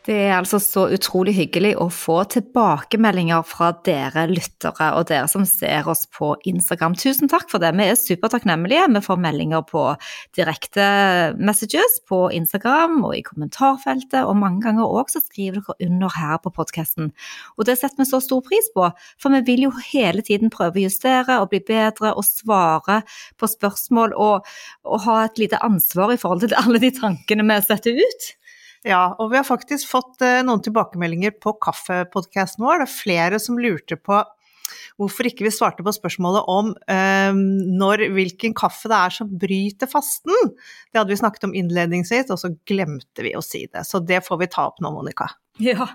Det er altså så utrolig hyggelig å få tilbakemeldinger fra dere lyttere og dere som ser oss på Instagram. Tusen takk for det. Vi er supertakknemlige. Vi får meldinger på direkte messages på Instagram og i kommentarfeltet, og mange ganger òg så skriver dere under her på podkasten. Og det setter vi så stor pris på, for vi vil jo hele tiden prøve å justere og bli bedre og svare på spørsmål og, og ha et lite ansvar i forhold til alle de tankene vi setter ut. Ja, og vi har faktisk fått eh, noen tilbakemeldinger på kaffepodkasten vår. Det er flere som lurte på hvorfor ikke vi svarte på spørsmålet om eh, når, hvilken kaffe det er som bryter fasten. Det hadde vi snakket om innledningsvis, og så glemte vi å si det. Så det får vi ta opp nå, Monica. Ja.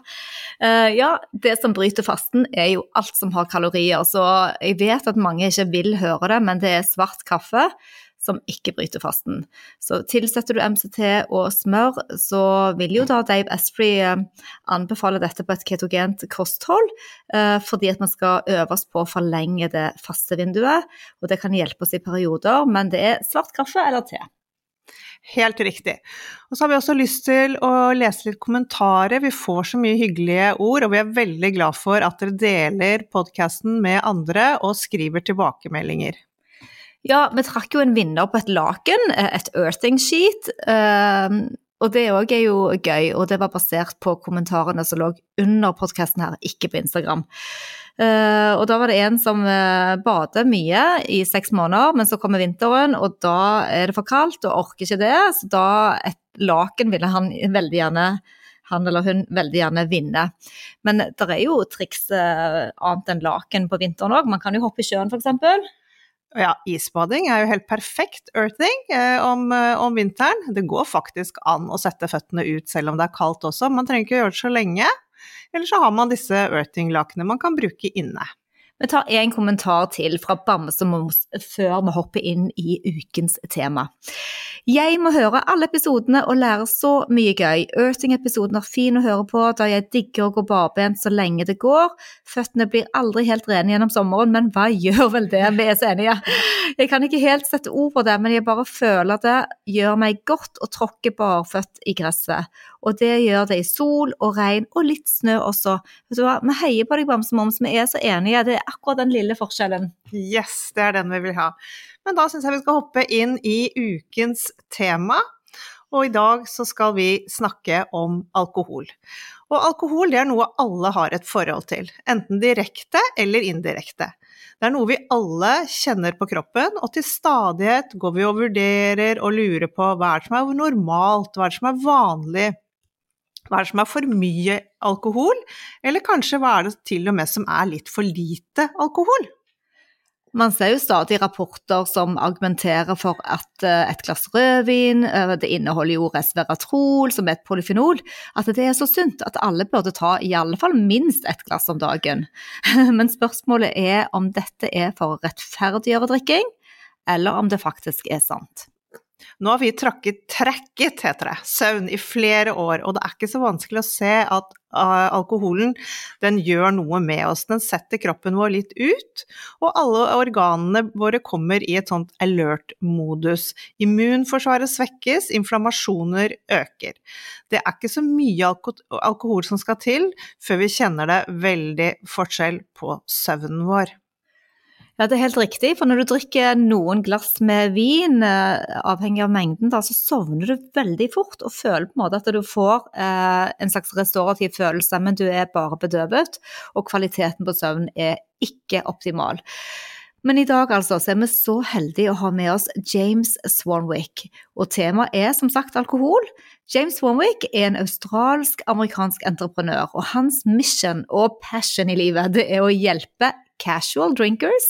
Uh, ja. det som bryter fasten er jo alt som har kalorier. Så jeg vet at mange ikke vil høre det, men det er svart kaffe som ikke bryter fasten. Så tilsetter du MCT og smør, så vil jo da Dave Asprey eh, anbefale dette på et ketogent kosthold, eh, fordi at man skal øves på å forlenge det faste vinduet. Og det kan hjelpe oss i perioder, men det er svart kaffe eller te. Helt riktig. Og så har vi også lyst til å lese litt kommentarer. Vi får så mye hyggelige ord, og vi er veldig glad for at dere deler podkasten med andre og skriver tilbakemeldinger. Ja, vi trakk jo en vinner på et laken, eh, et earthing sheet. Uh, og det òg er jo gøy, og det var basert på kommentarene som lå under podkasten her, ikke på Instagram. Uh, og da var det en som uh, bader mye i seks måneder, men så kommer vinteren, og da er det for kaldt og orker ikke det, så da et laken ville han veldig gjerne han eller hun veldig gjerne vinne. Men det er jo triks uh, annet enn laken på vinteren òg. Man kan jo hoppe i sjøen, f.eks. Ja, isbading er jo helt perfekt earthing eh, om, eh, om, vinteren. Det går faktisk an å sette føttene ut selv om det er kaldt også. Man trenger ikke gjøre det så lenge. Eller så har man disse earthing-lakene man kan bruke inne. Vi tar en kommentar til fra Bamse Moms før vi hopper inn i ukens tema. Jeg må høre alle episodene og lære så mye gøy. Earthing-episoden er fin å høre på, da jeg digger å gå barbent så lenge det går. Føttene blir aldri helt rene gjennom sommeren, men hva gjør vel det? Vi er så enige. Jeg kan ikke helt sette ord på det, men jeg bare føler det gjør meg godt å tråkke barføtt i gresset. Og det gjør det i sol og regn og litt snø også. Vet du hva, vi heier på deg, Bamsemoms, vi er så enige. Det er akkurat den lille forskjellen. Yes, det er den vi vil ha. Men da syns jeg vi skal hoppe inn i ukens tema. Og i dag så skal vi snakke om alkohol. Og alkohol det er noe alle har et forhold til, enten direkte eller indirekte. Det er noe vi alle kjenner på kroppen, og til stadighet går vi og vurderer og lurer på hva er det som er normalt, hva er det som er vanlig, hva er det som er for mye alkohol, eller kanskje hva er det til og med som er litt for lite alkohol? Man ser jo stadig rapporter som argumenterer for at eh, et glass rødvin, eh, det inneholder jo resveratrol, som er et polyfenol, at det er så sunt at alle burde ta i alle fall minst et glass om dagen. Men spørsmålet er om dette er for å rettferdiggjøre drikking, eller om det faktisk er sant. Nå har vi trakket, trekket, heter det, søvn i flere år, og det er ikke så vanskelig å se at uh, alkoholen den gjør noe med oss. Den setter kroppen vår litt ut, og alle organene våre kommer i et sånt alert-modus. Immunforsvaret svekkes, inflammasjoner øker. Det er ikke så mye alko alkohol som skal til før vi kjenner det veldig forskjell på søvnen vår. Ja, det er helt riktig. For når du drikker noen glass med vin, eh, avhengig av mengden, da, så sovner du veldig fort og føler på en måte at du får eh, en slags restaurativ følelse, men du er bare bedøvet, og kvaliteten på søvn er ikke optimal. Men i dag altså, så er vi så heldige å ha med oss James Swanwick, og temaet er som sagt alkohol. James Swanwick er en australsk-amerikansk entreprenør, og hans mission og passion i livet det er å hjelpe casual drinkers.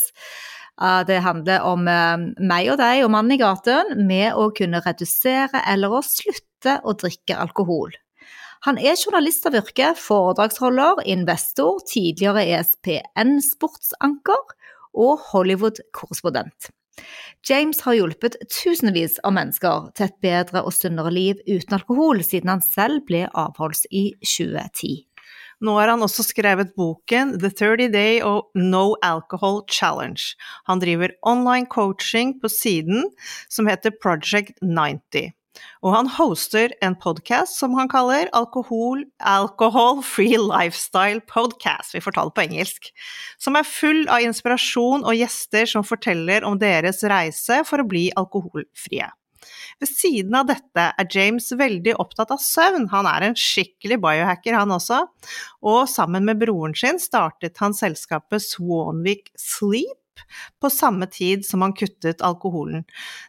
Det handler om eh, meg og deg og mannen i gaten med å kunne redusere eller å slutte å drikke alkohol. Han er journalist av yrke, foredragsholder, investor, tidligere ESPN-sportsanker og Hollywood-korrespondent. James har hjulpet tusenvis av mennesker til et bedre og sunnere liv uten alkohol siden han selv ble avholds i 2010. Nå har han også skrevet boken The 30 Day of No Alcohol Challenge. Han driver online coaching på siden som heter Project 90. Og han hoster en podkast som han kaller Alkohol, Alcohol Free Lifestyle Podcast, vi får ta det på engelsk, som er full av inspirasjon og gjester som forteller om deres reise for å bli alkoholfrie. Ved siden av dette er James veldig opptatt av søvn, han er en skikkelig biohacker han også, og sammen med broren sin startet han selskapet Swanwick Sleep, på samme tid som han kuttet alkoholen.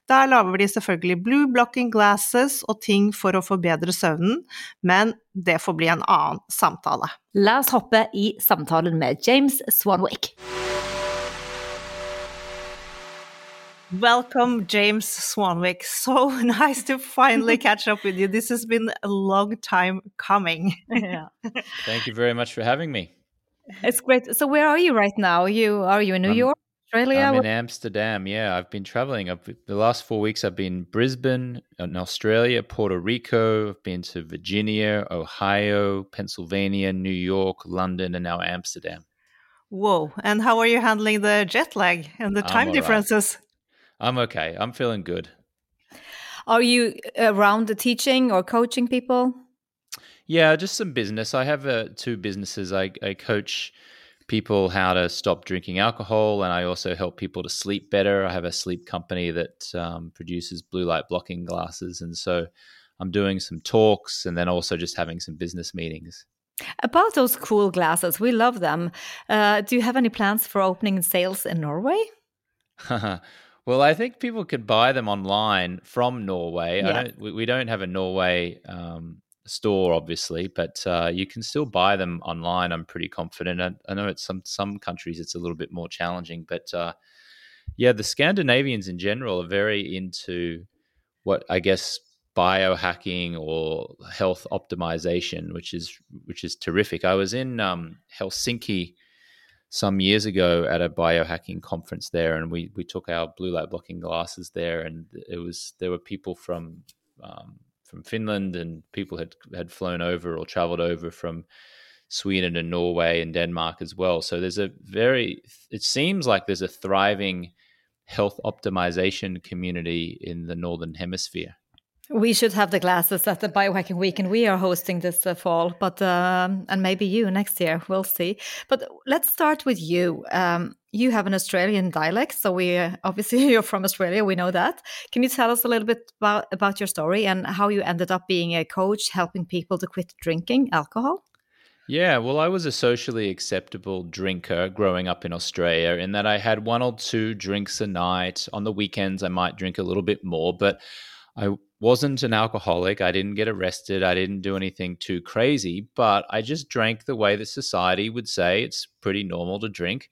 Der lager de selvfølgelig blue blocking glasses og ting for å forbedre søvnen, men det får bli en annen samtale. La oss hoppe i samtalen med James Swanwick. Welcome, James Swanwick. So nice to finally catch up with you. This has been a long time coming. yeah. Thank you very much for having me. It's great. So, where are you right now? You are you in New York? Australia? I'm in Amsterdam. Yeah, I've been traveling. I've, the last four weeks, I've been Brisbane, in Australia, Puerto Rico. I've been to Virginia, Ohio, Pennsylvania, New York, London, and now Amsterdam. Whoa! And how are you handling the jet lag and the time differences? Right. I'm okay. I'm feeling good. Are you around the teaching or coaching people? Yeah, just some business. I have uh, two businesses. I, I coach people how to stop drinking alcohol, and I also help people to sleep better. I have a sleep company that um, produces blue light blocking glasses, and so I'm doing some talks and then also just having some business meetings. About those cool glasses, we love them. Uh, do you have any plans for opening sales in Norway? well, I think people could buy them online from Norway. Yeah. Don't, we, we, don't have a Norway um, store, obviously, but uh, you can still buy them online. I'm pretty confident. I, I, know it's some some countries it's a little bit more challenging, but uh, yeah, the Scandinavians in general are very into what I guess biohacking or health optimization, which is which is terrific. I was in um, Helsinki some years ago at a biohacking conference there, and we we took our blue light blocking glasses there, and it was there were people from um, from Finland, and people had had flown over or traveled over from Sweden and Norway and Denmark as well. So there's a very it seems like there's a thriving health optimization community in the northern hemisphere. We should have the glasses at the biohacking weekend we are hosting this uh, fall, but um, and maybe you next year. We'll see. But let's start with you. Um, you have an Australian dialect, so we uh, obviously you're from Australia. We know that. Can you tell us a little bit about about your story and how you ended up being a coach, helping people to quit drinking alcohol? Yeah, well, I was a socially acceptable drinker growing up in Australia, in that I had one or two drinks a night. On the weekends, I might drink a little bit more, but I wasn't an alcoholic. I didn't get arrested. I didn't do anything too crazy, but I just drank the way that society would say it's pretty normal to drink.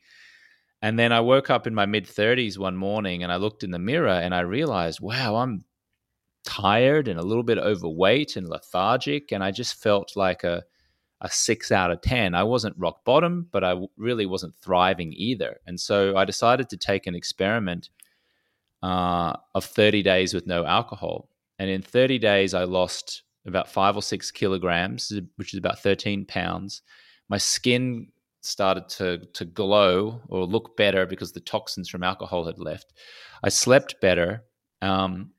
And then I woke up in my mid 30s one morning and I looked in the mirror and I realized, wow, I'm tired and a little bit overweight and lethargic. And I just felt like a, a six out of 10. I wasn't rock bottom, but I really wasn't thriving either. And so I decided to take an experiment uh, of 30 days with no alcohol. And in 30 days, I lost about five or six kilograms, which is about 13 pounds. My skin started to to glow or look better because the toxins from alcohol had left. I slept better. Um,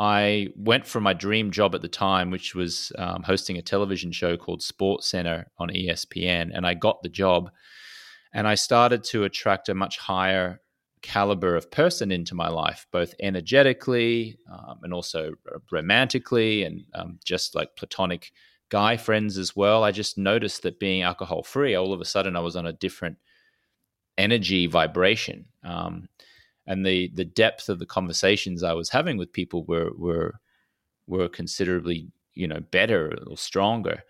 I went for my dream job at the time, which was um, hosting a television show called Sports Center on ESPN, and I got the job. And I started to attract a much higher caliber of person into my life, both energetically um, and also romantically, and um, just like platonic guy friends as well. I just noticed that being alcohol free, all of a sudden I was on a different energy vibration. Um, and the the depth of the conversations I was having with people were were were considerably you know better or stronger.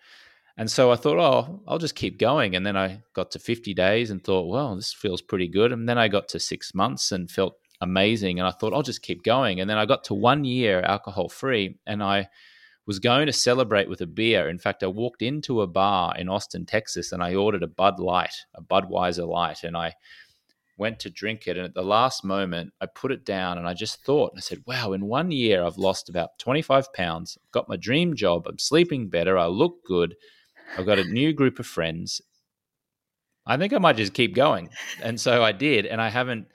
And so I thought, oh, I'll just keep going. And then I got to 50 days and thought, well, this feels pretty good. And then I got to six months and felt amazing. And I thought, I'll just keep going. And then I got to one year alcohol free and I was going to celebrate with a beer. In fact, I walked into a bar in Austin, Texas, and I ordered a Bud Light, a Budweiser Light. And I went to drink it. And at the last moment, I put it down and I just thought, I said, wow, in one year, I've lost about 25 pounds, got my dream job, I'm sleeping better, I look good, I've got a new group of friends. I think I might just keep going. And so I did. And I haven't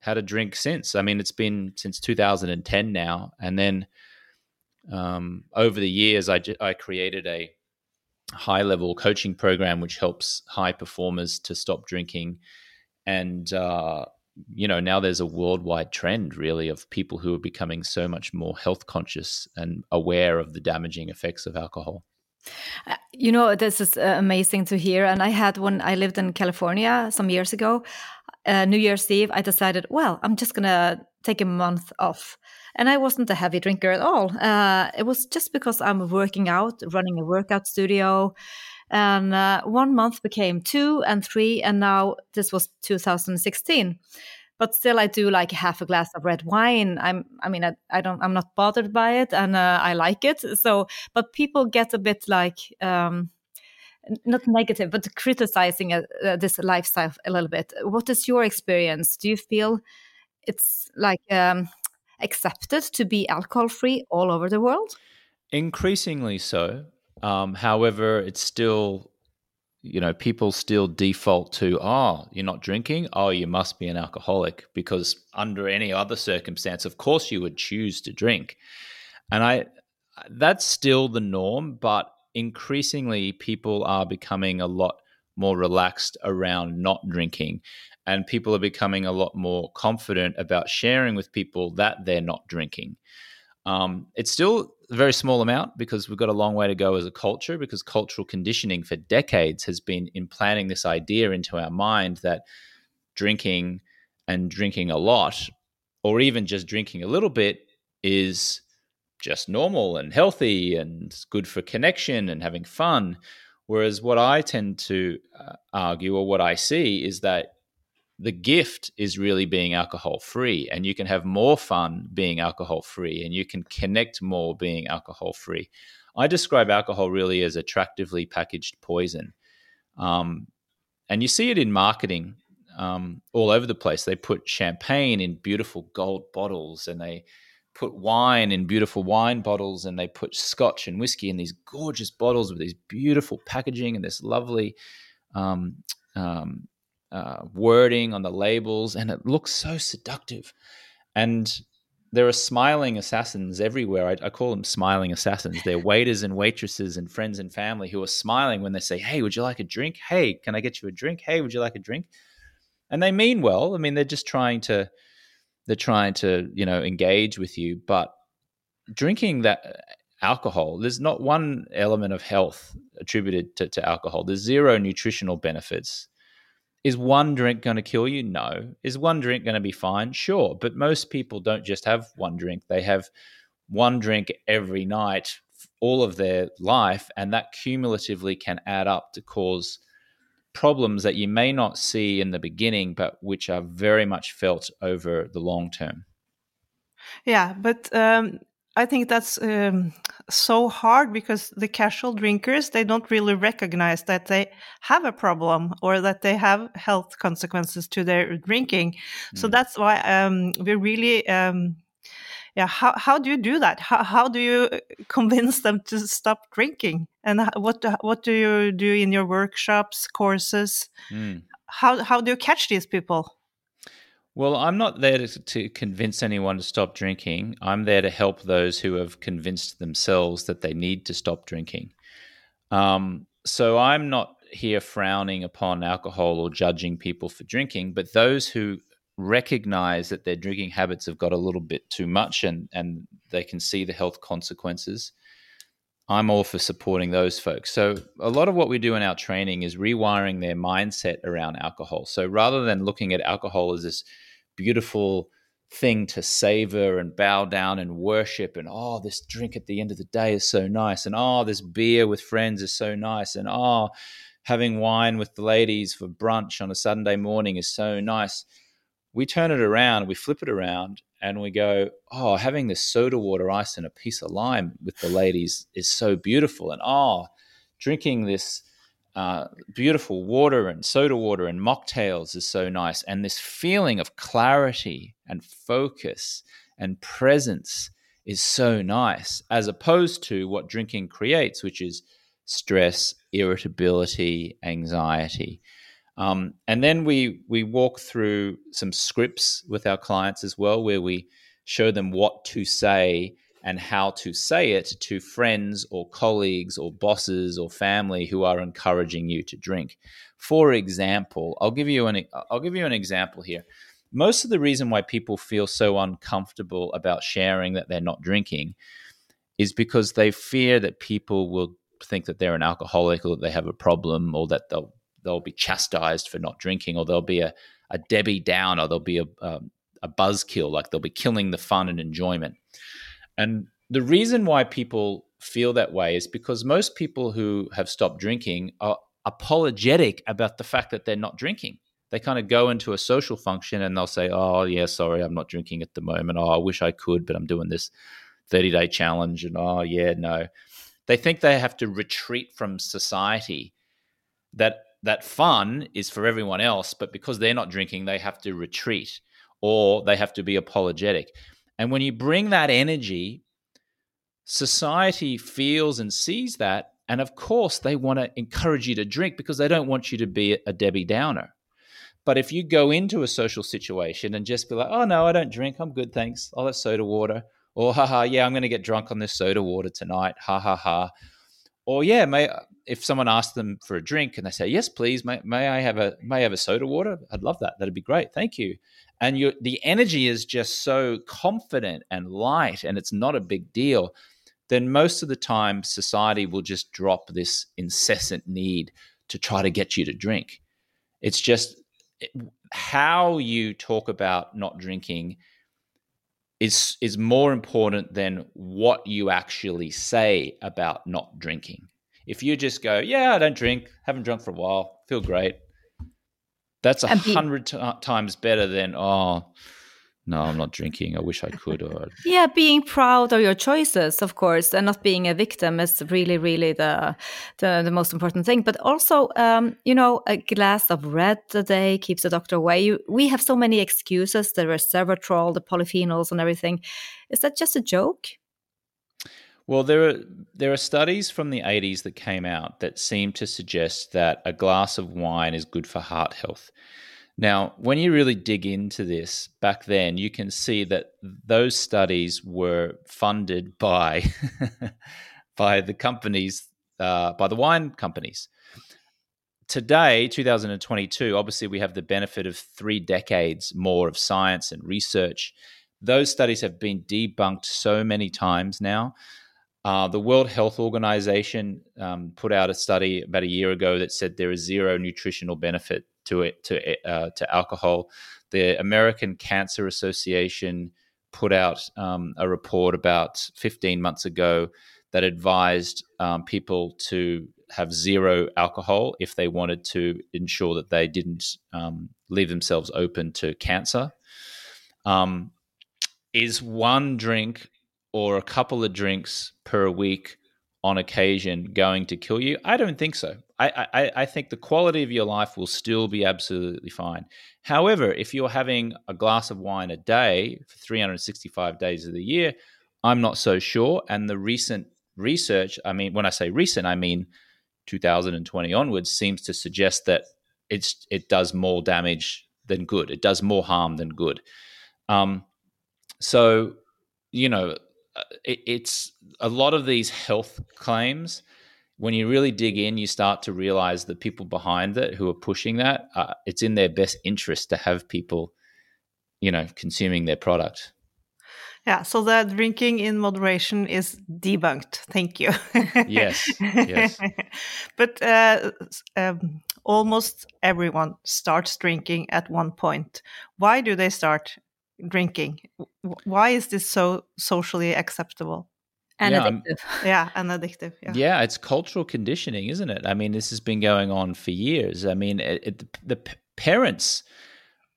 had a drink since. I mean, it's been since 2010 now. And then um, over the years, I, I created a high level coaching program which helps high performers to stop drinking and uh, you know now there's a worldwide trend really of people who are becoming so much more health conscious and aware of the damaging effects of alcohol you know this is uh, amazing to hear. And i had when i lived in california some years ago. Uh, new year's eve i decided well i'm just gonna take a month off. And i wasn't a heavy drinker at all. Uh, it was just because i'm working out running a workout studio. And uh, one month became two and three and now this was 2016 but still i do like half a glass of red wine. I'm i mean i, I don't i'm not bothered by it and uh, i like it. So but people get a bit like um not negative but criticizing uh, uh, this lifestyle a little bit. What is your experience? Do you feel it's like um, accepted to be alcohol free all over the world? Increasingly so. Um, however, it's still, you know, people still default to, oh, you're not drinking. Oh, you must be an alcoholic because under any other circumstance, of course, you would choose to drink. And I, that's still the norm, but increasingly people are becoming a lot more relaxed around not drinking. And people are becoming a lot more confident about sharing with people that they're not drinking. Um, it's still a very small amount because we've got a long way to go as a culture because cultural conditioning for decades has been implanting this idea into our mind that drinking and drinking a lot or even just drinking a little bit is just normal and healthy and good for connection and having fun. Whereas what i tend to uh, argue or what i see is that the gift is really being alcohol free and you can have more fun being alcohol free and you can connect more being alcohol free i describe alcohol really as attractively packaged poison. Um, and you see it in marketing um, all over the place. They put champagne in beautiful gold bottles and they put wine in beautiful wine bottles and they put scotch and whiskey in these gorgeous bottles with these beautiful packaging and this lovely um, um uh, wording on the labels, and it looks so seductive. And there are smiling assassins everywhere. I, I, call them smiling assassins. They're waiters and waitresses and friends and family who are smiling when they say, Hey, would you like a drink? Hey, can I get you a drink? Hey, would you like a drink? And they mean well. I mean, they're just trying to, they're trying to, you know, engage with you. But drinking that uh, alcohol, there's not one element of health attributed to, to alcohol. There's zero nutritional benefits. Is one drink going to kill you? No. Is one drink going to be fine? Sure. But most people don't just have one drink, they have one drink every night all of their life. And that cumulatively can add up to cause problems that you may not see in the beginning, but which are very much felt over the long term. Yeah, but um, I think that's um, so hard because the casual drinkers they don't really recognize that they have a problem or that they have health consequences to their drinking. Mm. So that's why um, we really. Um, yeah, how, how do you do that? How, how do you uh, convince them to stop drinking? And what what do you do in your workshops, courses? Mm. How how do you catch these people? Well, I'm not there to, to, convince anyone to stop drinking. I'm there to help those who have convinced themselves that they need to stop drinking. Um, so I'm not here frowning upon alcohol or judging people for drinking, but those who recognize that their drinking habits have got a little bit too much and, and they can see the health consequences. I'm all for supporting those folks. So, a lot of what we do in our training is rewiring their mindset around alcohol. So, rather than looking at alcohol as this beautiful thing to savor and bow down and worship, and oh, this drink at the end of the day is so nice, and oh, this beer with friends is so nice, and oh, having wine with the ladies for brunch on a Sunday morning is so nice. We turn it around, we flip it around, and we go, oh, having this soda water ice and a piece of lime with the ladies is so beautiful. And oh, drinking this uh, beautiful water and soda water and mocktails is so nice. And this feeling of clarity and focus and presence is so nice, as opposed to what drinking creates, which is stress, irritability, anxiety. Um, and then we we walk through some scripts with our clients as well, where we show them what to say and how to say it to friends or colleagues or bosses or family who are encouraging you to drink. For example, I'll give you an I'll give you an example here. Most of the reason why people feel so uncomfortable about sharing that they're not drinking is because they fear that people will think that they're an alcoholic or that they have a problem or that they'll they'll be chastised for not drinking, or there'll be a, a Debbie Downer, there'll be a, um, a buzzkill, like they'll be killing the fun and enjoyment. And the reason why people feel that way is because most people who have stopped drinking are apologetic about the fact that they're not drinking. They kind of go into a social function and they'll say, Oh, yeah, sorry, I'm not drinking at the moment. Oh, I wish I could, but I'm doing this 30 day challenge. And oh, yeah, no. They think they have to retreat from society that that fun is for everyone else, but because they're not drinking, they have to retreat or they have to be apologetic. And when you bring that energy, society feels and sees that. And of course, they want to encourage you to drink because they don't want you to be a Debbie Downer. But if you go into a social situation and just be like, oh, no, I don't drink. I'm good. Thanks. I'll have soda water. Or, haha, yeah, I'm going to get drunk on this soda water tonight. Ha ha ha. Or, yeah, may, if someone asks them for a drink and they say yes please may, may i have a may I have a soda water i'd love that that'd be great thank you and you the energy is just so confident and light and it's not a big deal then most of the time society will just drop this incessant need to try to get you to drink. It's just how you talk about not drinking is is more important than what you actually say about not drinking. If you just go, yeah, I don't drink, haven't drunk for a while, feel great, that's a hundred t- times better than oh no i'm not drinking. I wish i could or yeah being proud of your choices of course and not being a victim is really really the the, the most important thing. But also um, you know a glass of red a day keeps the doctor away. You, we have so many excuses. The resveratrol the polyphenols and everything. Is that just a joke well, there are there are studies from the 80s that came out that seem to suggest that a glass of wine is good for heart health. Now, when you really dig into this back then, you can see that those studies were funded by by the companies, uh, by the wine companies. Today, 2022, obviously, we have the benefit of three decades more of science and research. Those studies have been debunked so many times now uh, the World Health Organization um, put out a study about a year ago that said there is zero nutritional benefit to it to uh, to alcohol. The American Cancer Association put out um, a report about 15 months ago that advised um, people to have zero alcohol if they wanted to ensure that they didn't um, leave themselves open to cancer. Um, is one drink or a couple of drinks per week on occasion going to kill you? I don't think so. I, I, I, think the quality of your life will still be absolutely fine. However, if you're having a glass of wine a day for 365 days of the year, I'm not so sure. And the recent research, I mean, when I say recent, I mean 2020 onwards, seems to suggest that it's it does more damage than good. It does more harm than good. Um, so, you know, it, it's a lot of these health claims. When you really dig in, you start to realize the people behind it who are pushing that. Uh, it's in their best interest to have people, you know, consuming their product. Yeah, so the drinking in moderation is debunked. Thank you. yes, yes. but uh, um, almost everyone starts drinking at one point. Why do they start drinking? Why is this so socially acceptable? And yeah, addictive. yeah, and addictive. Yeah. yeah. it's cultural conditioning, isn't it? I mean, this has been going on for years. I mean, it, it, the, the parents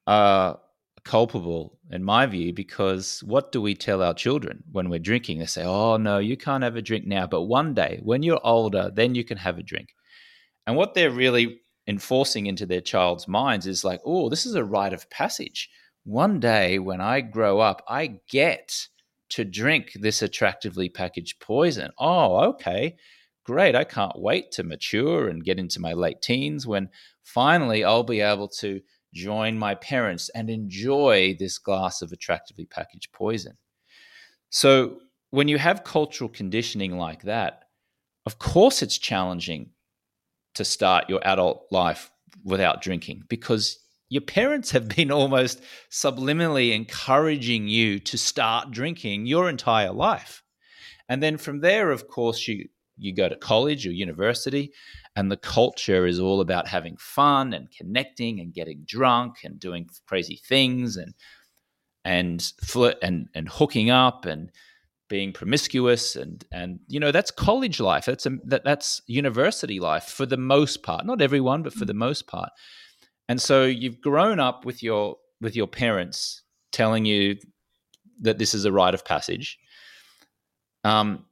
are culpable in my view because what do we tell our children when we're drinking they say oh no you can't have a drink now but one day when you're older then you can have a drink and what they're really enforcing into their child's minds is like oh this is a rite of passage one day when i grow up i get to drink this attractively packaged poison. Oh okay. Great. I can't wait to mature and get into my late teens when finally i'll be able to join my parents and enjoy this glass of attractively packaged poison. So, when you have cultural conditioning like that, of course it's challenging to start your adult life without drinking because your parents have been almost subliminally encouraging you to start drinking your entire life. And then from there, of course, you, you go to college or university and the culture is all about having fun and connecting and getting drunk and doing crazy things and and flirt and and hooking up and being promiscuous and and you know that's college life. That's a, that that's university life for the most part. Not everyone but for mm. the most part and so you've grown up with your with your parents telling you that this is a rite of passage um,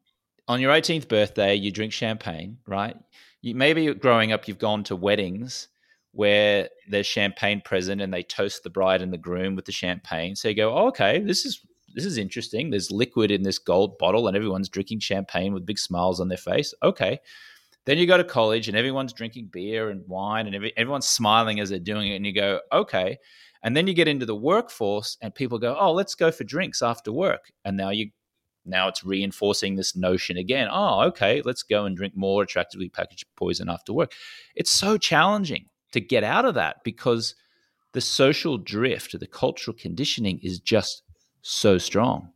on your 18th birthday you drink champagne right you, maybe growing up, you've gone to weddings where there's champagne present and they toast the bride and the groom with the champagne. So you go, oh, okay, this is this is interesting. There's liquid in this gold bottle and everyone's drinking champagne with big smiles on their face. Okay. Then you go to college and everyone's drinking beer and wine and every, everyone's smiling as they're doing it. And you go, okay. And then you get into the workforce and people go, oh, let's go for drinks after work. And now you now it's reinforcing this notion again. Oh, okay, let's go and drink more attractively packaged poison after work. It's so challenging to get out of that because the social drift, the cultural conditioning is just so strong.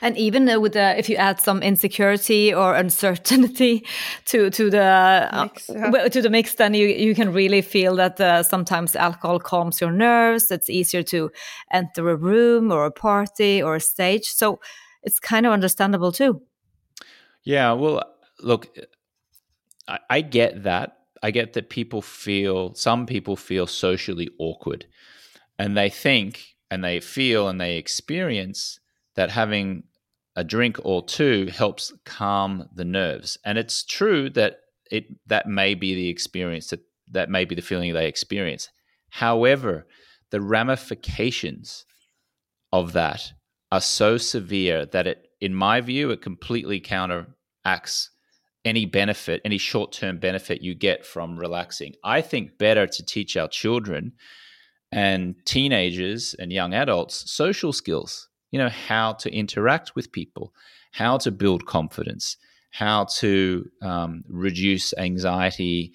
And even with the, if you add some insecurity or uncertainty to to the mix, uh, yeah. to the mix, then you you can really feel that uh, sometimes alcohol calms your nerves. It's easier to enter a room or a party or a stage. So it's kind of understandable too. Yeah, well, look, I, I get that. I get that people feel, some people feel socially awkward and they think and they feel and they experience that having a drink or two helps calm the nerves. And it's true that it that may be the experience that that may be the feeling they experience. However, the ramifications of that are so severe that it, in my view, it completely counteracts any benefit, any short term benefit you get from relaxing. I think better to teach our children and teenagers and young adults social skills, you know, how to interact with people, how to build confidence, how to um, reduce anxiety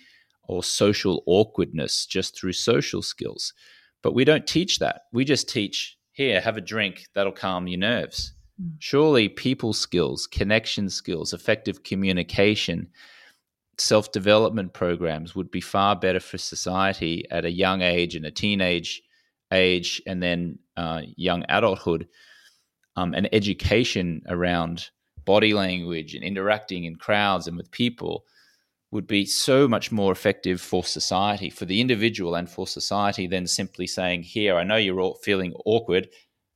or social awkwardness just through social skills. But we don't teach that. We just teach here, have a drink, that'll calm your nerves. Mm. Surely people skills, connection skills, effective communication, self development programs would be far better for society at a young age and a teenage age and then uh, young adulthood. Um, and education around body language and interacting in crowds and with people would be so much more effective for society, for the individual and for society, than simply saying, Here, I know you're all feeling awkward,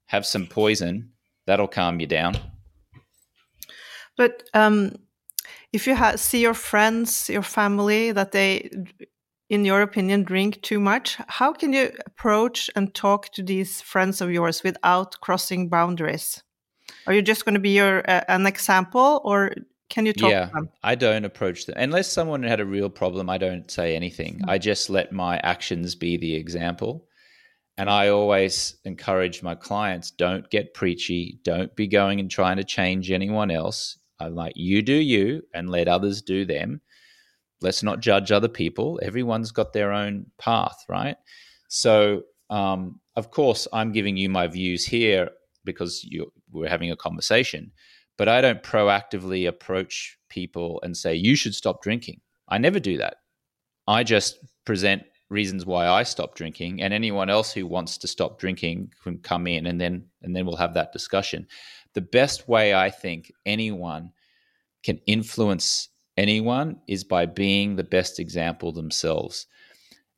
have some poison, that'll calm you down. But um, if you ha- see your friends, your family, that they, in your opinion, drink too much, how can you approach and talk to these friends of yours without crossing boundaries? Are you just going to be your uh, an example, or can you talk yeah, I don't approach them. Unless someone had a real problem, I don't say anything. Mm-hmm. I just let my actions be the example. And I always encourage my clients don't get preachy, don't be going and trying to change anyone else. I'm like, you do you and let others do them. Let's not judge other people. Everyone's got their own path, right? So, um, of course, I'm giving you my views here because you we're having a conversation. But I don't proactively approach people and say you should stop drinking. I never do that. I just present reasons why I stopped drinking, and anyone else who wants to stop drinking can come in, and then and then we'll have that discussion. The best way I think anyone can influence anyone is by being the best example themselves.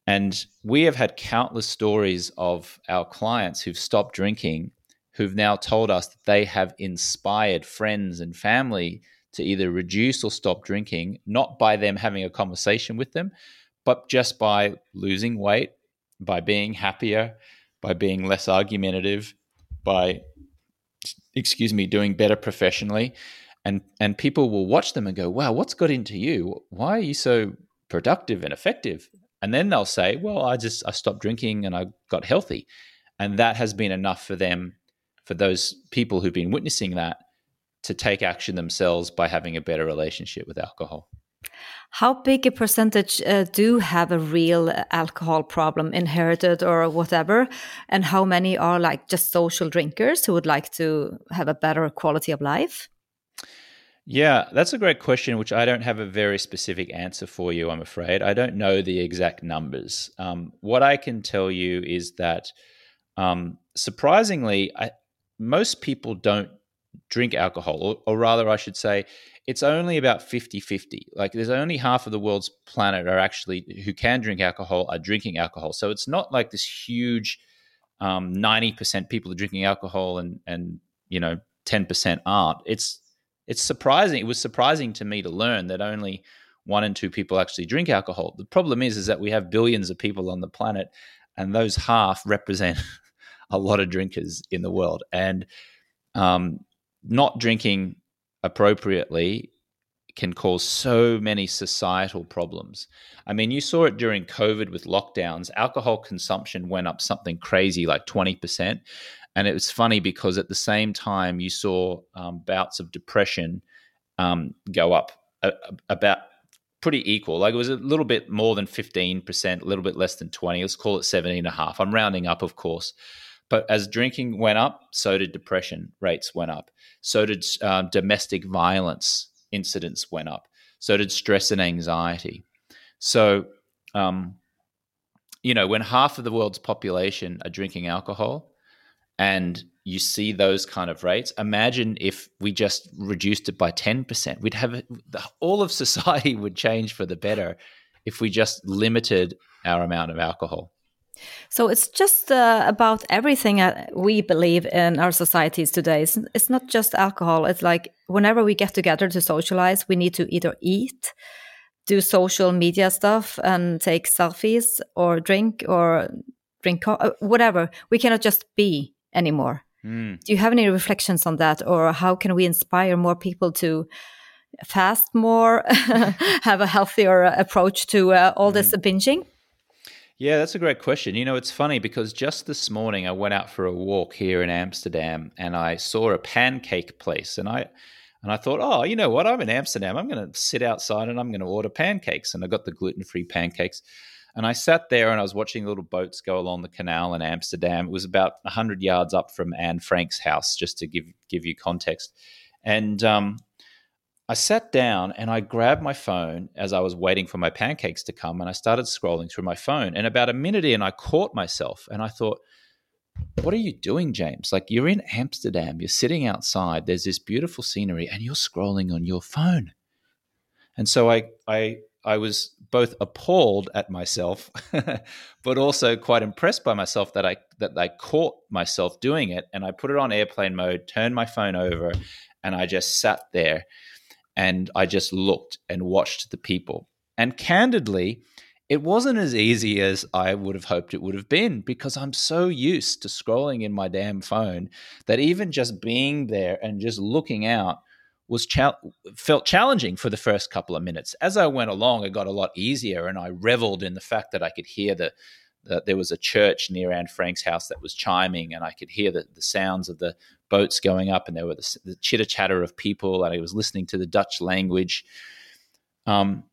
And we have had countless stories of our clients who've stopped drinking, who've now told us that they have inspired friends and family to either reduce or stop drinking, not by them having a conversation with them, but just by losing weight, by being happier, by being less argumentative, by, excuse me, doing better professionally. And, and people will watch them and go, wow, what's got into you? Why are you so productive and effective? And then they'll say, well, I just, I stopped drinking and I got healthy. And that has been enough for them, for those people who've been witnessing that, to take action themselves by having a better relationship with alcohol. How big a percentage uh, do have a real alcohol problem, inherited or whatever? And how many are like just social drinkers who would like to have a better quality of life? Yeah, that's a great question, which I don't have a very specific answer for you, I'm afraid. I don't know the exact numbers. Um, what I can tell you is that um, surprisingly, I, most people don't drink alcohol, or, or rather, I should say, it's only about 50 50. Like there's only half of the world's planet are actually who can drink alcohol are drinking alcohol. So it's not like this huge um, 90% people are drinking alcohol and, and, you know, 10% aren't. It's, it's surprising. It was surprising to me to learn that only one in two people actually drink alcohol. The problem is, is that we have billions of people on the planet and those half represent a lot of drinkers in the world. And um, not drinking appropriately can cause so many societal problems. I mean, you saw it during COVID with lockdowns. Alcohol consumption went up something crazy, like 20%. And it was funny because at the same time, you saw um, bouts of depression um, go up a, a, about pretty equal. Like it was a little bit more than 15%, a little bit less than 20. Let's call it 17 and a half. I'm rounding up, of course. But as drinking went up, so did depression rates went up. So did um, domestic violence incidents went up. So did stress and anxiety. So, um, you know, when half of the world's population are drinking alcohol, and you see those kind of rates, imagine if we just reduced it by ten percent. We'd have all of society would change for the better if we just limited our amount of alcohol. So it's just uh, about everything we believe in our societies today. It's, it's, not just alcohol. It's like whenever we get together to socialize, we need to either eat, do social media stuff, and take selfies, or drink, or drink uh, whatever. We cannot just be anymore. Mm. Do you have any reflections on that, or how can we inspire more people to? fast more have a healthier approach to uh, all mm. this binging yeah, that's a great question. You know, it's funny because just this morning I went out for a walk here in Amsterdam and I saw a pancake place and I and I thought, "Oh, you know what? I'm in Amsterdam. I'm going to sit outside and I'm going to order pancakes." And I got the gluten-free pancakes. And I sat there and I was watching little boats go along the canal in Amsterdam. It was about 100 yards up from Anne Frank's house just to give give you context. And um, I sat down and I grabbed my phone as I was waiting for my pancakes to come and I started scrolling through my phone. And about a minute in, I caught myself and I thought, what are you doing, James? Like you're in Amsterdam, you're sitting outside, there's this beautiful scenery, and you're scrolling on your phone. And so I I I was both appalled at myself, but also quite impressed by myself that I that I caught myself doing it. And I put it on airplane mode, turned my phone over, and I just sat there and I just looked and watched the people. And candidly, it wasn't as easy as I would have hoped it would have been because I'm so used to scrolling in my damn phone that even just being there and just looking out was cha- felt challenging for the first couple of minutes. As I went along, it got a lot easier, and I reveled in the fact that I could hear the that there was a church near Anne Frank's house that was chiming, and I could hear the, the sounds of the boats going up, and there were the, the chitter chatter of people, and I was listening to the Dutch language. Um,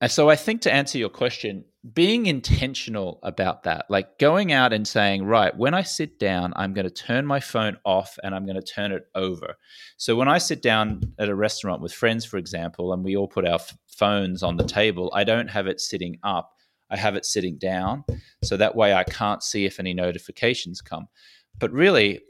and so I think to answer your question, being intentional about that, like going out and saying, right, when I sit down, I'm going to turn my phone off and I'm going to turn it over. So when I sit down at a restaurant with friends, for example, and we all put our f- phones on the table, I don't have it sitting up. I have it sitting down. So that way I can't see if any notifications come. But really,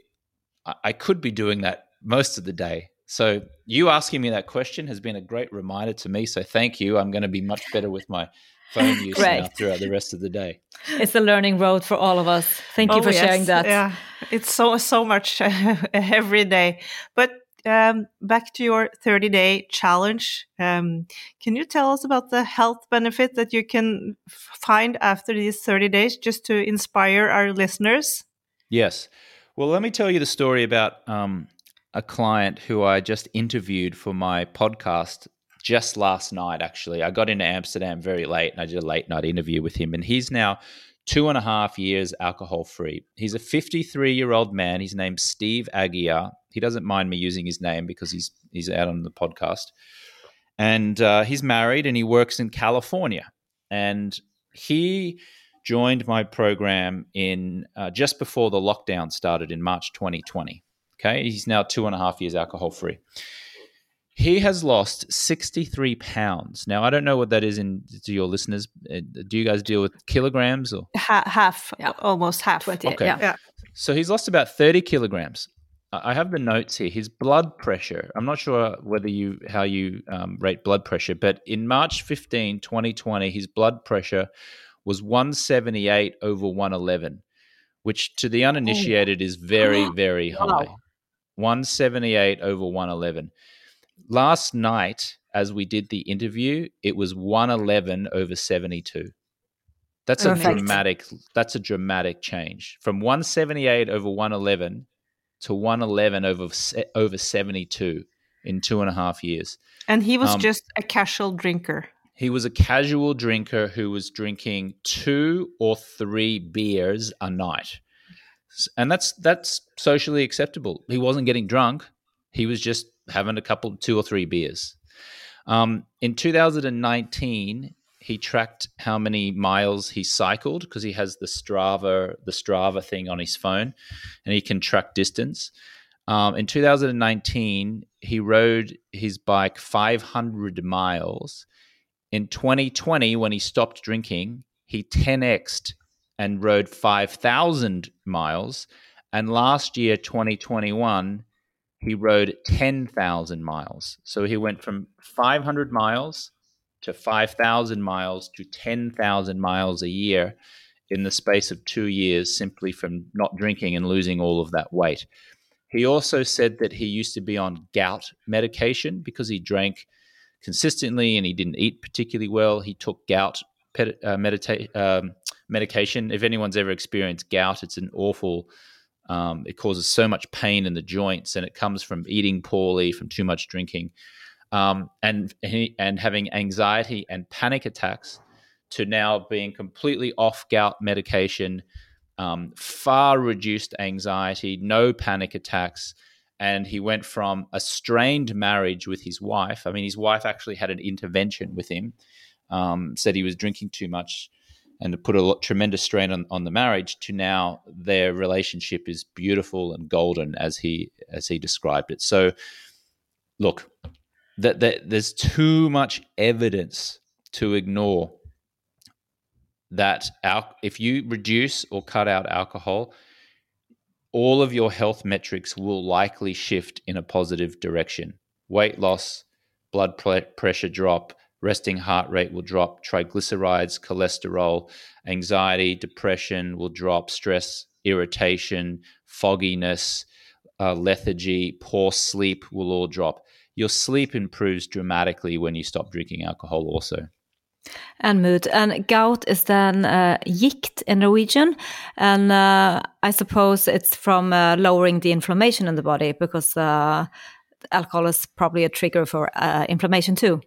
I, I could be doing that most of the day. So you asking me that question has been a great reminder to me. So thank you. I'm going to be much better with my phone use now throughout the rest of the day. It's a learning road for all of us. Thank you oh, for yes. sharing that. Yeah, it's so so much every day. But um, back to your 30 day challenge. Um, can you tell us about the health benefit that you can find after these 30 days, just to inspire our listeners? Yes. Well, let me tell you the story about um, a client who I just interviewed for my podcast just last night, actually. I got into Amsterdam very late and I did a late night interview with him. And he's now two and a half years alcohol free. He's a 53 year old man. His name's Steve Aguirre. He doesn't mind me using his name because he's he's out on the podcast. And uh, he's married and he works in California. And he joined my program in uh, just before the lockdown started in March 2020. Okay, he's now two and a half years alcohol free. He has lost 63 pounds. Now, I don't know what that is in to your listeners. Uh, do you guys deal with kilograms or ha- half, yeah. almost half? 20, okay. Yeah. yeah. So he's lost about 30 kilograms. I have the notes here. His blood pressure. I'm not sure whether you how you um, rate blood pressure, but in March 15, 2020, his blood pressure was 178 over 111, which to the uninitiated is very, very high. 178 over 111 last night, as we did the interview, it was 111 over 72. That's Perfect. a dramatic that's a dramatic change from 178 over 111 to 111 over over 72 in two and a half years. And he was um, just a casual drinker. He was a casual drinker who was drinking two or three beers a night. And that's that's socially acceptable. He wasn't getting drunk. He was just having a couple, two or three beers. Um, in 2019, he tracked how many miles he cycled because he has the Strava, the Strava thing on his phone, and he can track distance. Um, in 2019, he rode his bike 500 miles. In 2020, when he stopped drinking, he 10xed and rode 5,000 miles. And last year, 2021, he rode 10,000 miles. So he went from 500 miles to 5,000 miles to 10,000 miles a year in the space of two years simply from not drinking and losing all of that weight. He also said that he used to be on gout medication because he drank consistently and he didn't eat particularly well. He took gout uh, medita- um, medication. If anyone's ever experienced gout, it's an awful um, it causes so much pain in the joints, and it comes from eating poorly, from too much drinking, um, and and having anxiety and panic attacks, to now being completely off gout medication, um, far reduced anxiety, no panic attacks, and he went from a strained marriage with his wife. I mean, his wife actually had an intervention with him, um, said he was drinking too much and to put a lot, tremendous strain on, on the marriage to now their relationship is beautiful and golden as he as he described it. So look that, that there's too much evidence to ignore that al- if you reduce or cut out alcohol all of your health metrics will likely shift in a positive direction. Weight loss blood pressure drop resting heart rate will drop, triglycerides, cholesterol, anxiety, depression will drop, stress, irritation, fogginess, uh, lethargy, poor sleep will all drop. Your sleep improves dramatically when you stop drinking alcohol, also. And mood. And gout is then uh, gikt in Norwegian. And uh, I suppose it's from uh, lowering the inflammation in the body because uh, alcohol is probably a trigger for uh, inflammation too.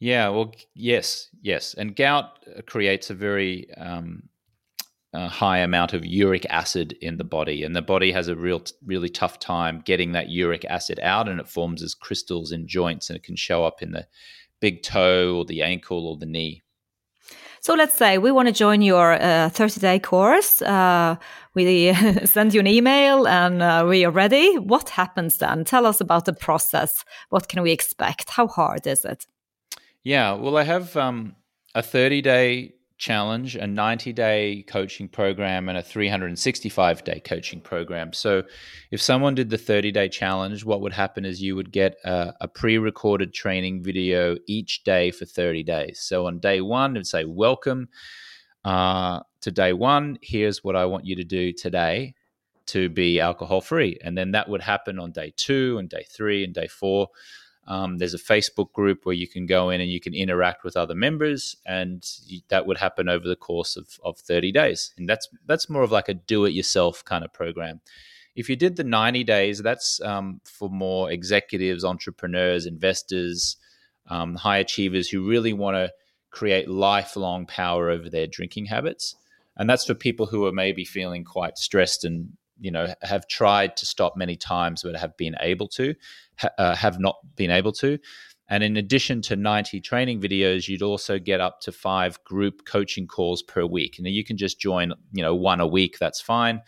Yeah, well, yes, yes. And gout uh, creates a very um, a high amount of uric acid in the body, and the body has a real, really tough time getting that uric acid out, and it forms as crystals in joints, and it can show up in the big toe or the ankle or the knee. So let's say we want to join your 30 uh, day course. Uh, we send you an email and uh, we are ready. What happens then? Tell us about the process. What can we expect? How hard is it? Yeah, well, I have um, a 30 day challenge, a 90 day coaching program, and a 365 day coaching program. So, if someone did the 30 day challenge, what would happen is you would get a, a pre recorded training video each day for 30 days. So, on day one, it would say, Welcome uh, to day one. Here's what I want you to do today to be alcohol free. And then that would happen on day two, and day three, and day four. Um, there's a Facebook group where you can go in and you can interact with other members, and that would happen over the course of, of 30 days. And that's that's more of like a do-it-yourself kind of program. If you did the 90 days, that's um, for more executives, entrepreneurs, investors, um, high achievers who really want to create lifelong power over their drinking habits. And that's for people who are maybe feeling quite stressed and you know have tried to stop many times but have been able to ha- uh, have not been able to. And in addition to 90 training videos you'd also get up to five group coaching calls per week. And you can just join you know one a week that's fine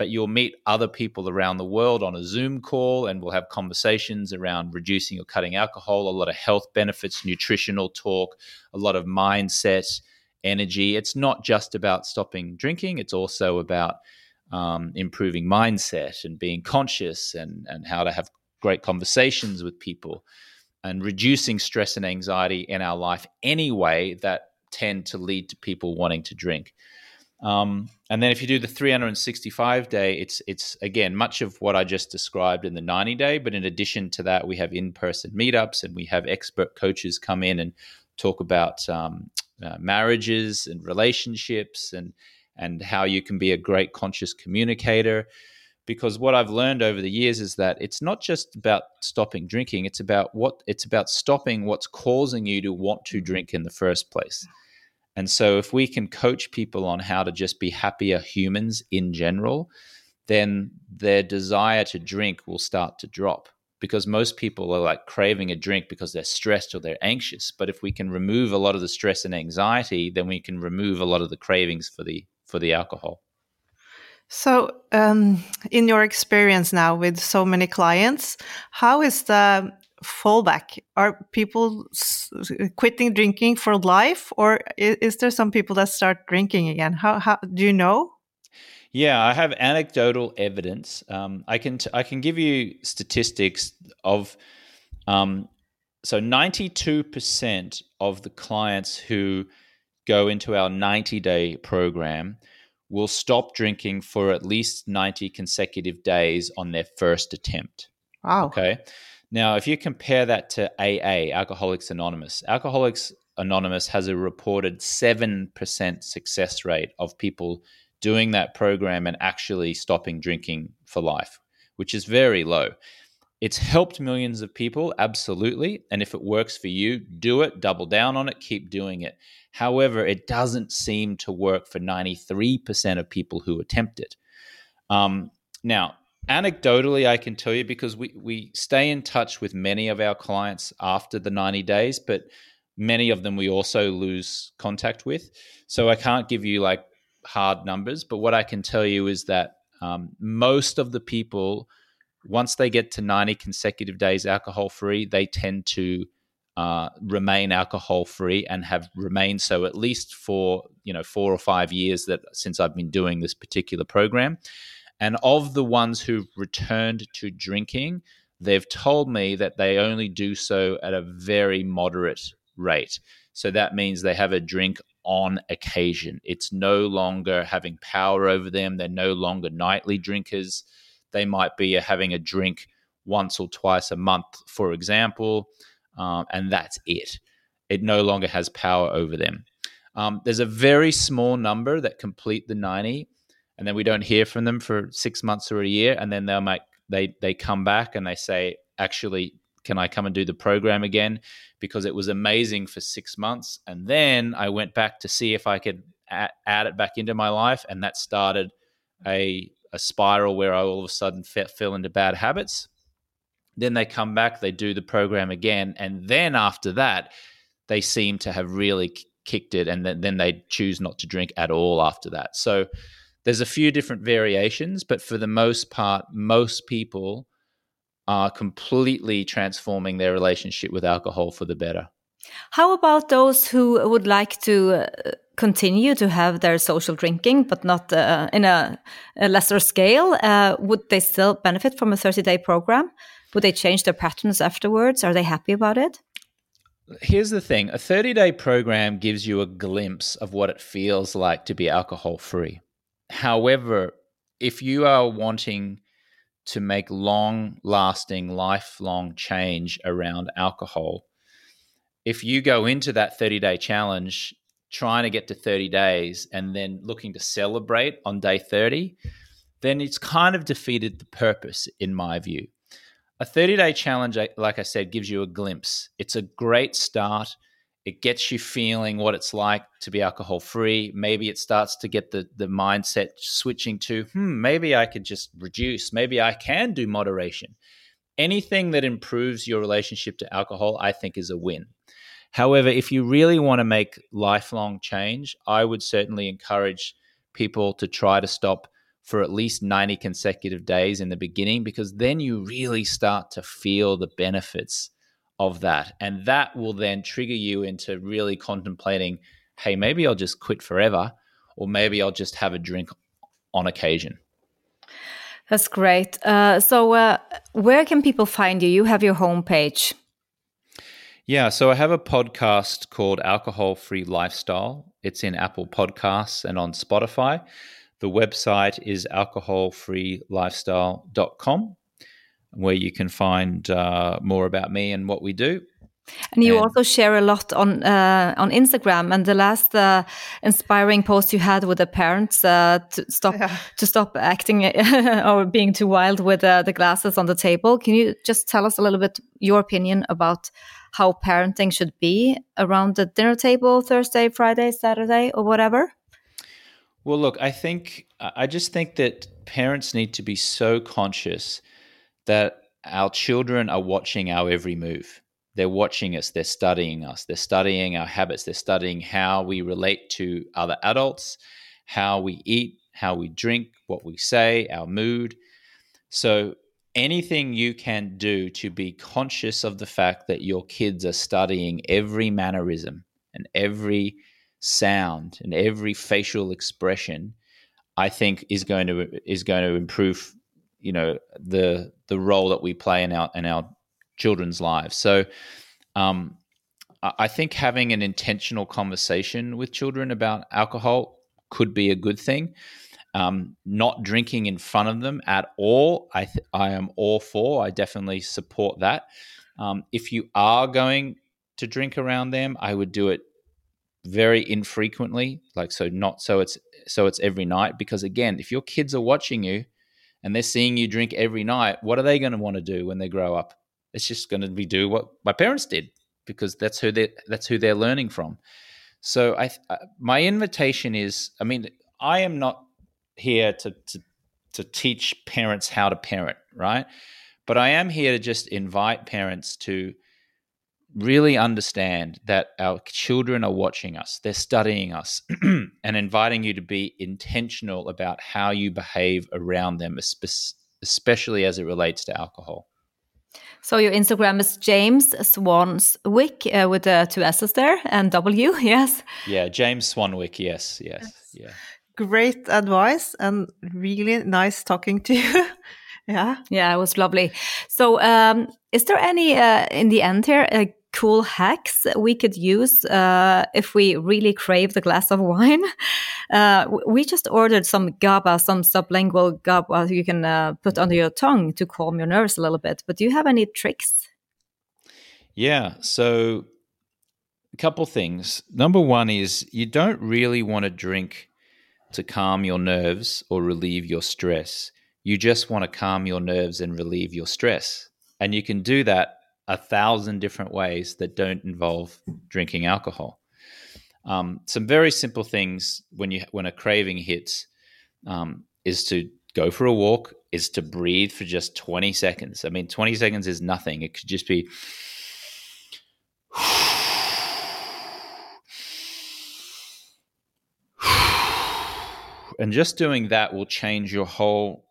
but you'll meet other people around the world on a zoom call and we'll have conversations around reducing or cutting alcohol a lot of health benefits nutritional talk a lot of mindset energy. It's not just about stopping drinking it's also about um, improving mindset and being conscious and, and how to have great conversations with people and reducing stress and anxiety in our life anyway that tend to lead to people wanting to drink. Um, and then if you do the 365 day, it's it's again much of what I just described in the 90 day. But in addition to that, we have in person meetups and we have expert coaches come in and talk about um, uh, marriages and relationships and and how you can be a great conscious communicator. Because what I've learned over the years is that it's not just about stopping drinking, it's about what it's about stopping what's causing you to want to drink in the first place. And so if we can coach people on how to just be happier humans in general, then their desire to drink will start to drop because most people are like craving a drink because they're stressed or they're anxious. But if we can remove a lot of the stress and anxiety, then we can remove a lot of the cravings for the for the alcohol. So, um, in your experience now with so many clients, how is the fallback? Are people quitting drinking for life, or is there some people that start drinking again? How, how do you know? Yeah, I have anecdotal evidence. Um, I can t- I can give you statistics of um, so ninety two percent of the clients who go into our 90 day program will stop drinking for at least 90 consecutive days on their first attempt. Wow. Okay. Now, if you compare that to AA, Alcoholics Anonymous, Alcoholics Anonymous has a reported 7% success rate of people doing that program and actually stopping drinking for life, which is very low. It's helped millions of people, absolutely. And if it works for you, do it, double down on it, keep doing it. However, it doesn't seem to work for 93% of people who attempt it. Um, now, anecdotally, I can tell you because we, we stay in touch with many of our clients after the 90 days, but many of them we also lose contact with. So I can't give you like hard numbers, but what I can tell you is that um, most of the people, once they get to 90 consecutive days alcohol free, they tend to uh, remain alcohol free and have remained so at least for you know four or five years that since I've been doing this particular program. And of the ones who've returned to drinking, they've told me that they only do so at a very moderate rate. So that means they have a drink on occasion. It's no longer having power over them. They're no longer nightly drinkers. They might be having a drink once or twice a month, for example um, and that's it. It no longer has power over them. Um, there's a very small number that complete the 90, and then we don't hear from them for six months or a year, and then they'll make they they come back and they say, actually, can I come and do the program again? Because it was amazing for six months, and then I went back to see if I could add, add it back into my life, and that started a a spiral where I all of a sudden fell into bad habits then they come back, they do the program again, and then after that, they seem to have really kicked it, and then, then they choose not to drink at all after that. So there's a few different variations, but for the most part, most people are completely transforming their relationship with alcohol for the better. How about those who would like to uh, continue to have their social drinking, but not uh, in a, a, lesser scale? Uh, would they still benefit from a 30 day program? Would they change their patterns afterwards? Are they happy about it? Here's the thing a 30 day program gives you a glimpse of what it feels like to be alcohol free. However, if you are wanting to make long lasting, lifelong change around alcohol, if you go into that 30 day challenge trying to get to 30 days and then looking to celebrate on day 30, then it's kind of defeated the purpose, in my view. A 30 day challenge, like I said, gives you a glimpse. It's a great start. It gets you feeling what it's like to be alcohol free. Maybe it starts to get the, the mindset switching to, hmm, maybe I could just reduce. Maybe I can do moderation. Anything that improves your relationship to alcohol, I think, is a win. However, if you really want to make lifelong change, I would certainly encourage people to try to stop for at least 90 consecutive days in the beginning because then you really start to feel the benefits of that. And that will then trigger you into really contemplating hey, maybe I'll just quit forever, or maybe I'll just have a drink on occasion. That's great. Uh, so, uh, where can people find you? You have your homepage. Yeah, so I have a podcast called Alcohol Free Lifestyle. It's in Apple Podcasts and on Spotify. The website is alcoholfreelifestyle.com, where you can find uh, more about me and what we do. And you and also share a lot on uh, on Instagram. And the last uh, inspiring post you had with the parents uh, to stop yeah. to stop acting or being too wild with uh, the glasses on the table. Can you just tell us a little bit your opinion about how parenting should be around the dinner table Thursday, Friday, Saturday, or whatever? Well, look, I think, I just think that parents need to be so conscious that our children are watching our every move. They're watching us, they're studying us, they're studying our habits, they're studying how we relate to other adults, how we eat, how we drink, what we say, our mood. So anything you can do to be conscious of the fact that your kids are studying every mannerism and every sound and every facial expression i think is going to is going to improve you know the the role that we play in our in our children's lives so um, i think having an intentional conversation with children about alcohol could be a good thing um, not drinking in front of them at all, I, th- I am all for. I definitely support that. Um, if you are going to drink around them, I would do it very infrequently, like so not so it's so it's every night. Because again, if your kids are watching you and they're seeing you drink every night, what are they going to want to do when they grow up? It's just going to be do what my parents did because that's who they that's who they're learning from. So I, uh, my invitation is, I mean, I am not here to, to to teach parents how to parent, right? But I am here to just invite parents to really understand that our children are watching us, they're studying us, and inviting you to be intentional about how you behave around them, especially as it relates to alcohol. So your Instagram is James Swanswick uh, with the two S's there and W, yes? Yeah, James Swanwick, yes, yes, yes. yeah great advice and really nice talking to you. yeah. Yeah, it was lovely. So, um, is there any, uh, in the end here, uh, cool hacks we could use uh, if we really crave the glass of wine? Uh, we just ordered some GABA, some sublingual GABA you can uh, put under your tongue to calm your nerves a little bit. But do you have any tricks? Yeah. So, a couple things. Number one is you don't really want to drink to calm your nerves or relieve your stress. You just want to calm your nerves and relieve your stress. And you can do that a thousand different ways that don't involve drinking alcohol. Um, some very simple things when you when a craving hits um, is to go for a walk, is to breathe for just twenty seconds. I mean, twenty seconds is nothing. It could just be. And just doing that will change your whole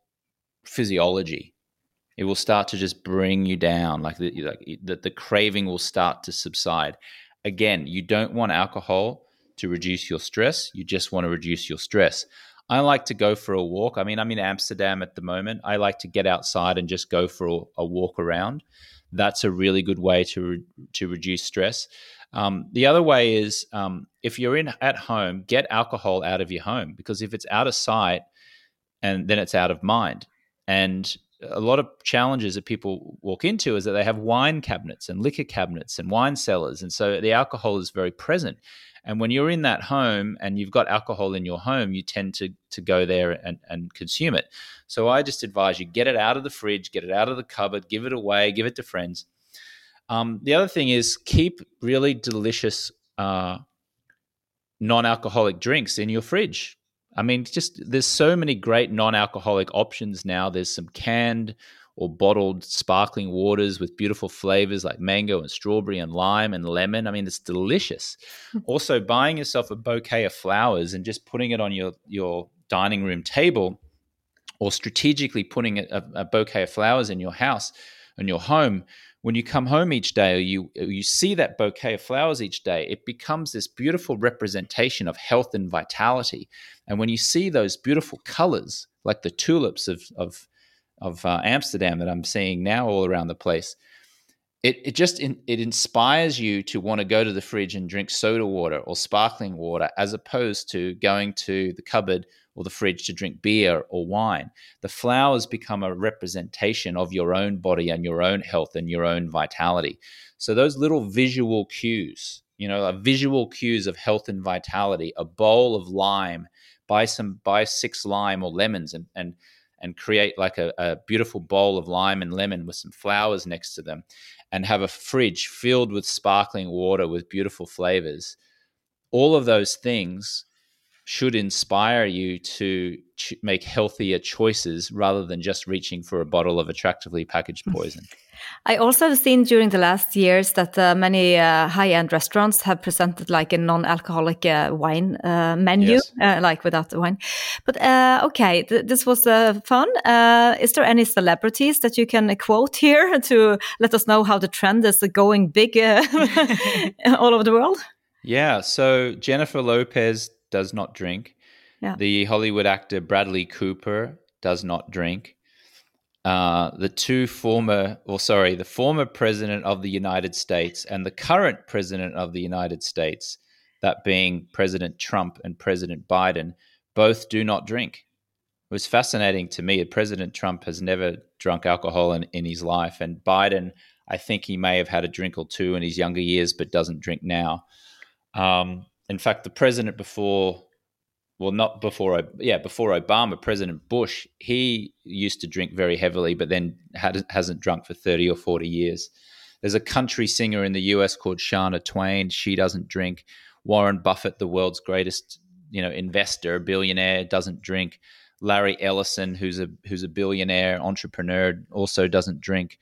physiology. It will start to just bring you down, like the, like the, the craving will start to subside. Again, you don't want alcohol to reduce your stress. You just want to reduce your stress. I like to go for a walk. I mean, I'm in Amsterdam at the moment. I like to get outside and just go for a, a walk around. That's a really good way to re- to reduce stress. Um, the other way is um, if you're in at home, get alcohol out of your home because if it's out of sight, and then it's out of mind. And a lot of challenges that people walk into is that they have wine cabinets and liquor cabinets and wine cellars, and so the alcohol is very present. And when you're in that home and you've got alcohol in your home, you tend to to go there and, and consume it. So I just advise you get it out of the fridge, get it out of the cupboard, give it away, give it to friends. Um, the other thing is keep really delicious uh, non-alcoholic drinks in your fridge. I mean, just there's so many great non-alcoholic options now. There's some canned or bottled sparkling waters with beautiful flavors like mango and strawberry and lime and lemon. I mean, it's delicious. Hmm. also, buying yourself a bouquet of flowers and just putting it on your your dining room table, or strategically putting a, a bouquet of flowers in your house in your home. When you come home each day or you you see that bouquet of flowers each day it becomes this beautiful representation of health and vitality. And when you see those beautiful colors like the tulips of of of uh, Amsterdam that I'm seeing now all around the place it, it just in, it inspires you to want to go to the fridge and drink soda water or sparkling water as opposed to going to the cupboard or the fridge to drink beer or wine. The flowers become a representation of your own body and your own health and your own vitality. So those little visual cues, you know, a visual cues of health and vitality, a bowl of lime, buy some buy six lime or lemons and and and create like a, a beautiful bowl of lime and lemon with some flowers next to them and have a fridge filled with sparkling water with beautiful flavors. All of those things should inspire you to ch- make healthier choices rather than just reaching for a bottle of attractively packaged poison. I also have seen during the last years that uh, many uh, high-end restaurants have presented like a non-alcoholic uh, wine uh, menu, yes. Uh, like without the wine. But uh, okay, th this was fun. is there any celebrities that you can quote here to let us know how the trend is going big all over the world? Yeah, so Jennifer Lopez does not drink. Yeah. The Hollywood actor Bradley Cooper does not drink. Uh, the two former, or sorry, the former president of the United States and the current president of the United States, that being President Trump and President Biden, both do not drink. It was fascinating to me. That President Trump has never drunk alcohol in, in his life, and Biden, I think he may have had a drink or two in his younger years, but doesn't drink now. Um, in fact, the president before, well, not before, yeah, before Obama, President Bush, he used to drink very heavily, but then had, hasn't drunk for 30 or 40 years. There's a country singer in the US called Shania Twain. She doesn't drink. Warren Buffett, the world's greatest, you know, investor, billionaire, doesn't drink. Larry Ellison, who's a who's a billionaire entrepreneur, also doesn't drink.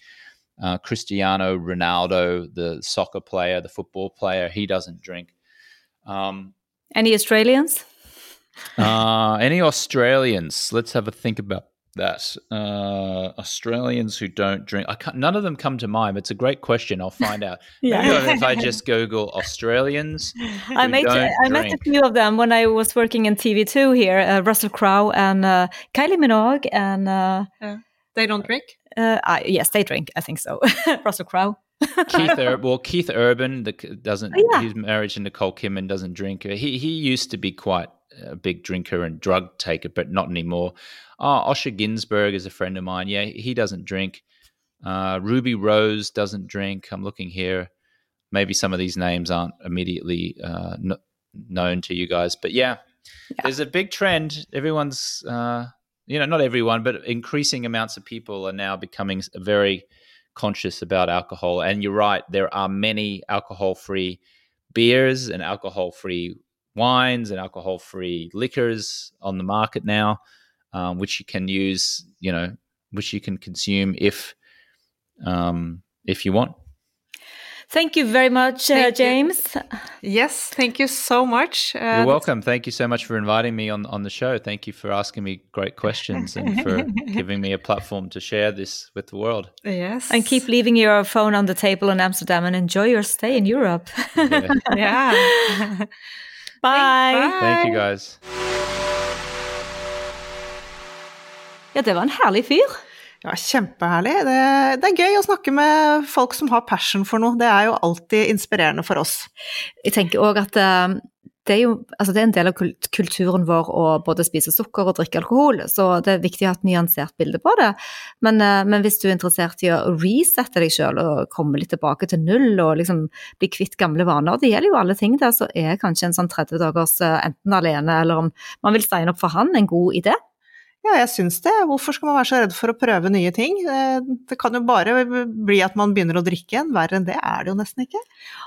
Uh, Cristiano Ronaldo, the soccer player, the football player, he doesn't drink. Um, any Australians? uh, any Australians? Let's have a think about that. Uh, Australians who don't drink. I can't, none of them come to mind. It's a great question. I'll find out. yeah. Maybe if I just Google Australians. I met I met a few of them when I was working in TV2 here. Uh, Russell Crowe and uh, Kylie Minogue and. Uh, they don't drink. Uh, yes, they drink. I think so. Russell Crowe. Keith Ur- well, Keith Urban the, doesn't. Oh, yeah. He's married to Nicole Kidman. Doesn't drink. He he used to be quite a big drinker and drug taker, but not anymore. Oh, Osher Günsberg is a friend of mine. Yeah, he doesn't drink. Uh, Ruby Rose doesn't drink. I'm looking here. Maybe some of these names aren't immediately uh, n- known to you guys, but yeah, yeah, there's a big trend. Everyone's, uh, you know, not everyone, but increasing amounts of people are now becoming very conscious about alcohol. And you're right, there are many alcohol free beers and alcohol free wines and alcohol free liquors on the market now, um, which you can use, you know, which you can consume if um, if you want. Thank you very much, uh, James. Yes, thank you so much. Uh, You're welcome. Thank you so much for inviting me on, on the show. Thank you for asking me great questions and for giving me a platform to share this with the world. Yes. And keep leaving your phone on the table in Amsterdam and enjoy your stay in Europe. Yeah. yeah. Bye. Bye. Thank you guys. Ja, det var en herlig fyr. Ja, kjempeherlig. Det, det, er gøy å snakke med folk som har passion for noe. Det er jo alltid inspirerende for oss. Jeg tenker òg at uh, det, er jo, altså det er en del av kulturen vår å både spise sukker og drikke alkohol, så det er viktig å ha et nyansert bilde på det. Men, uh, men hvis du er interessert i å resette deg sjøl og komme litt tilbake til null og liksom bli kvitt gamle vaner, det gjelder jo alle ting der, så er kanskje en sånn 30 dagers uh, enten alene eller om man vil steine opp for han, en god idé. Ja, jeg syns det. Hvorfor skal man være så redd for å prøve nye ting? Eh, det kan jo bare bli at man begynner å drikke igjen. Verre enn det er det jo nesten ikke.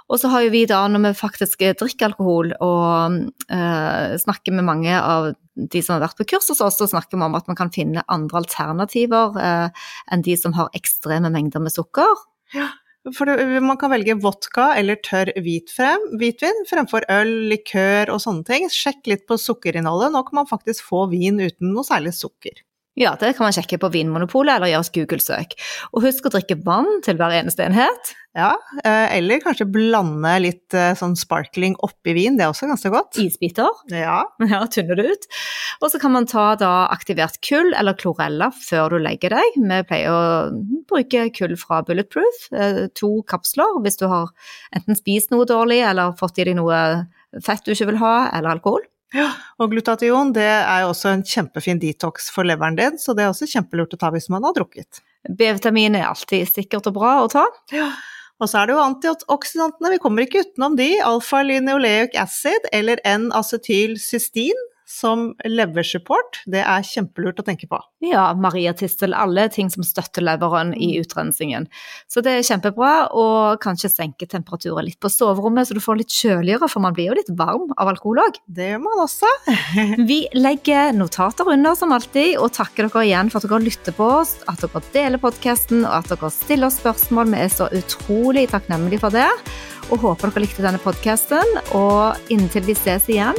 Og så har jo vi da, når vi faktisk drikker alkohol og uh, snakker med mange av de som har vært på kurs hos oss, så snakker vi om at man kan finne andre alternativer uh, enn de som har ekstreme mengder med sukker. Ja. For det, man kan velge vodka eller tørr hvitvin fremfor øl, likør og sånne ting. Sjekk litt på sukkerinnholdet. Nå kan man faktisk få vin uten noe særlig sukker. Ja, det kan man sjekke på Vinmonopolet eller gjøre Google-søk. Og husk å drikke vann til hver eneste enhet. Ja, eh, eller kanskje blande litt eh, sånn sparkling oppi vin, det er også ganske godt. Isbiter. Ja. ja tynne det ut. Og så kan man ta da aktivert kull eller klorella før du legger deg. Vi pleier å bruke kull fra Bulletproof, eh, to kapsler hvis du har enten spist noe dårlig eller fått i deg noe fett du ikke vil ha, eller alkohol. Ja, og glutation det er jo også en kjempefin detox for leveren din, så det er også kjempelurt å ta hvis man har drukket. B-vitamin er alltid sikkert og bra å ta. Ja, og så er det jo antioksidantene, vi kommer ikke utenom de. Alfa-linoleic acid eller N-acetylcystin som leversupport, det er kjempelurt å tenke på. Ja, mariatistel, alle ting som støtter leveren i mm. utrensingen. Så det er kjempebra, og kanskje senke temperaturen litt på soverommet, så du får litt kjøligere, for man blir jo litt varm av alkohol òg. Det gjør man også. Vi legger notater under som alltid, og takker dere igjen for at dere lytter på oss, at dere deler podkasten, og at dere stiller spørsmål. Vi er så utrolig takknemlige for det, og håper dere likte denne podkasten. Og inntil vi ses igjen